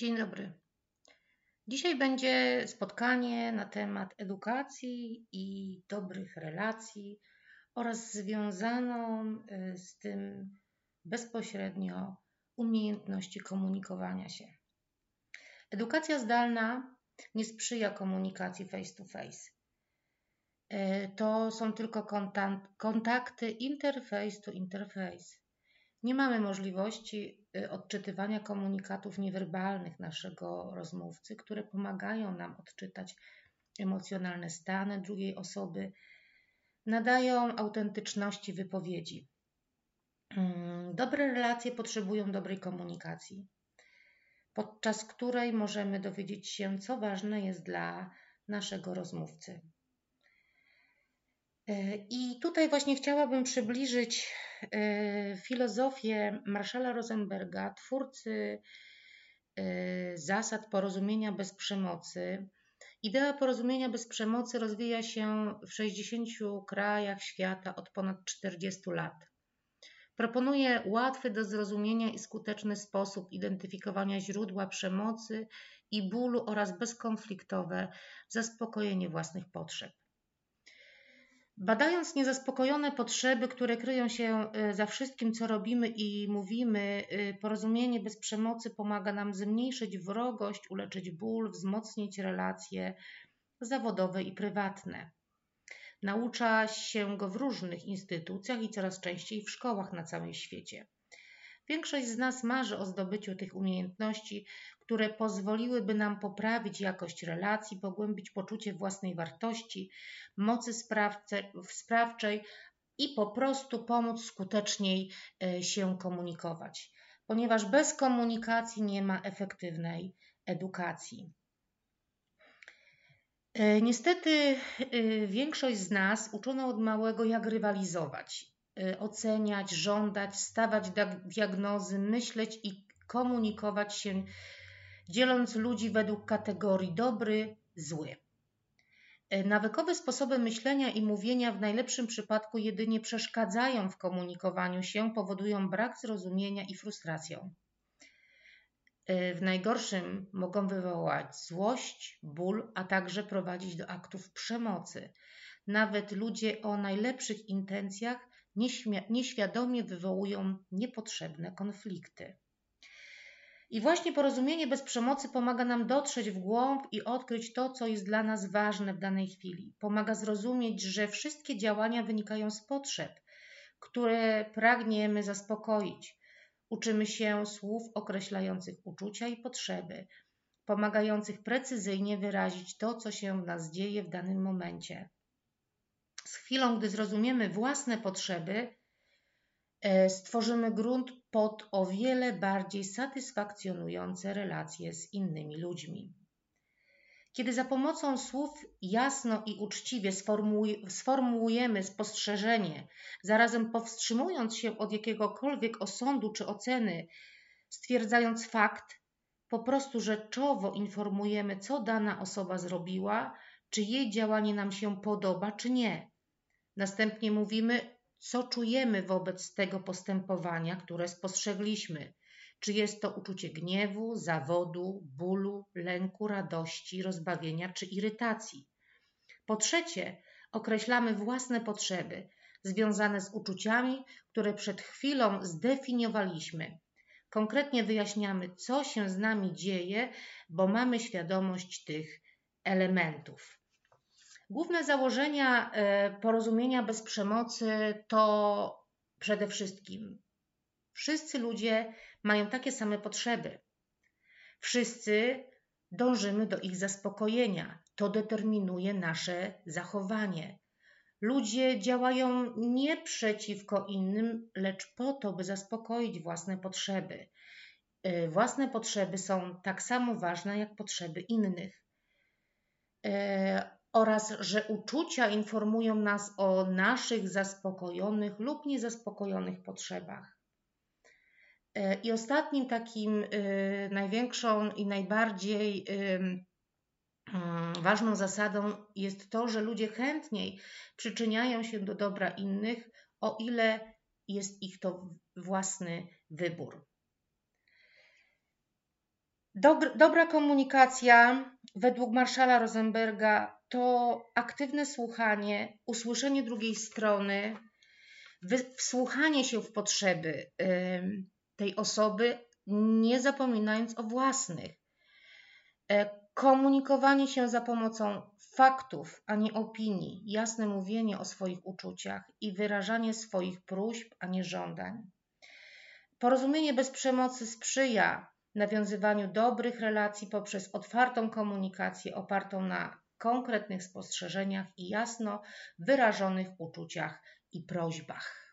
Dzień dobry. Dzisiaj będzie spotkanie na temat edukacji i dobrych relacji oraz związaną y, z tym bezpośrednio umiejętności komunikowania się. Edukacja zdalna nie sprzyja komunikacji face to face. Y, to są tylko kontakty interface to interface. Nie mamy możliwości y, odczytywania komunikatów niewerbalnych naszego rozmówcy, które pomagają nam odczytać emocjonalne stany drugiej osoby, nadają autentyczności wypowiedzi. Mm, dobre relacje potrzebują dobrej komunikacji, podczas której możemy dowiedzieć się, co ważne jest dla naszego rozmówcy. E, I tutaj właśnie chciałabym przybliżyć e, filozofię Marszala Rosenberga, twórcy e, zasad porozumienia bez przemocy. Idea porozumienia bez przemocy rozwija się w 60 krajach świata od ponad 40 lat. Proponuje łatwy do zrozumienia i skuteczny sposób identyfikowania źródła przemocy i bólu oraz bezkonfliktowe zaspokojenie własnych potrzeb. Badając niezaspokojone potrzeby, które kryją się y, za wszystkim, co robimy i mówimy, y, porozumienie bez przemocy pomaga nam zmniejszyć wrogość, uleczyć ból, wzmocnić relacje zawodowe i prywatne. Naucza się go w różnych instytucjach i coraz częściej w szkołach na całym świecie. Większość z nas marzy o zdobyciu tych umiejętności, które pozwoliłyby nam poprawić jakość relacji, pogłębić poczucie własnej wartości, mocy sprawce, sprawczej i po prostu pomóc skuteczniej e, się komunikować, ponieważ bez komunikacji nie ma efektywnej edukacji. E, niestety e, większość z nas uczono od małego, jak rywalizować, oceniać, żądać, stawać diagnozy, myśleć i komunikować się dzieląc ludzi według kategorii dobry, zły. E, nawykowe sposoby myślenia i mówienia w najlepszym przypadku jedynie przeszkadzają w komunikowaniu się, powodują brak zrozumienia i frustrację. E, w najgorszym mogą wywołać złość, ból, a także prowadzić do aktów przemocy. Nawet ludzie o najlepszych intencjach nieświadomie wywołują niepotrzebne konflikty. I właśnie porozumienie bez przemocy pomaga nam dotrzeć w głąb i odkryć to, co jest dla nas ważne w danej chwili. Pomaga zrozumieć, że wszystkie działania wynikają z potrzeb, które pragniemy zaspokoić. Uczymy się słów określających uczucia i potrzeby, pomagających precyzyjnie wyrazić to, co się w nas dzieje w danym momencie. Z chwilą, gdy zrozumiemy własne potrzeby, E, stworzymy grunt pod o wiele bardziej satysfakcjonujące relacje z innymi ludźmi. Kiedy za pomocą słów jasno i uczciwie sformułujemy spostrzeżenie, zarazem powstrzymując się od jakiegokolwiek osądu czy oceny, stwierdzając fakt, po prostu rzeczowo informujemy, co dana osoba zrobiła, czy jej działanie nam się podoba, czy nie. Następnie mówimy, co czujemy wobec tego postępowania, które spostrzegliśmy. Czy jest to uczucie gniewu, zawodu, bólu, lęku, radości, rozbawienia czy irytacji. Po trzecie, określamy własne potrzeby związane z uczuciami, które przed chwilą zdefiniowaliśmy. Konkretnie wyjaśniamy, co się z nami dzieje, bo mamy świadomość tych elementów. Główne założenia e, porozumienia bez przemocy to przede wszystkim wszyscy ludzie mają takie same potrzeby. Wszyscy dążymy do ich zaspokojenia. To determinuje nasze zachowanie. Ludzie działają nie przeciwko innym, lecz po to, by zaspokoić własne potrzeby. E, własne potrzeby są tak samo ważne jak potrzeby innych. E, oraz że uczucia informują nas o naszych zaspokojonych lub niezaspokojonych potrzebach. E, I ostatnim takim e, największą i najbardziej mm, ważną zasadą jest to, że ludzie chętniej przyczyniają się do dobra innych, o ile jest ich to własny wybór. Dobr, dobra komunikacja według Marszala Rosenberga to aktywne słuchanie, usłyszenie drugiej strony, wsłuchanie się w potrzeby tej osoby, nie zapominając o własnych. E, komunikowanie się za pomocą faktów, a nie opinii, jasne mówienie o swoich uczuciach i wyrażanie swoich próśb, a nie żądań. Porozumienie bez przemocy sprzyja nawiązywaniu dobrych relacji poprzez otwartą komunikację opartą na konkretnych spostrzeżeniach i jasno wyrażonych uczuciach i prośbach.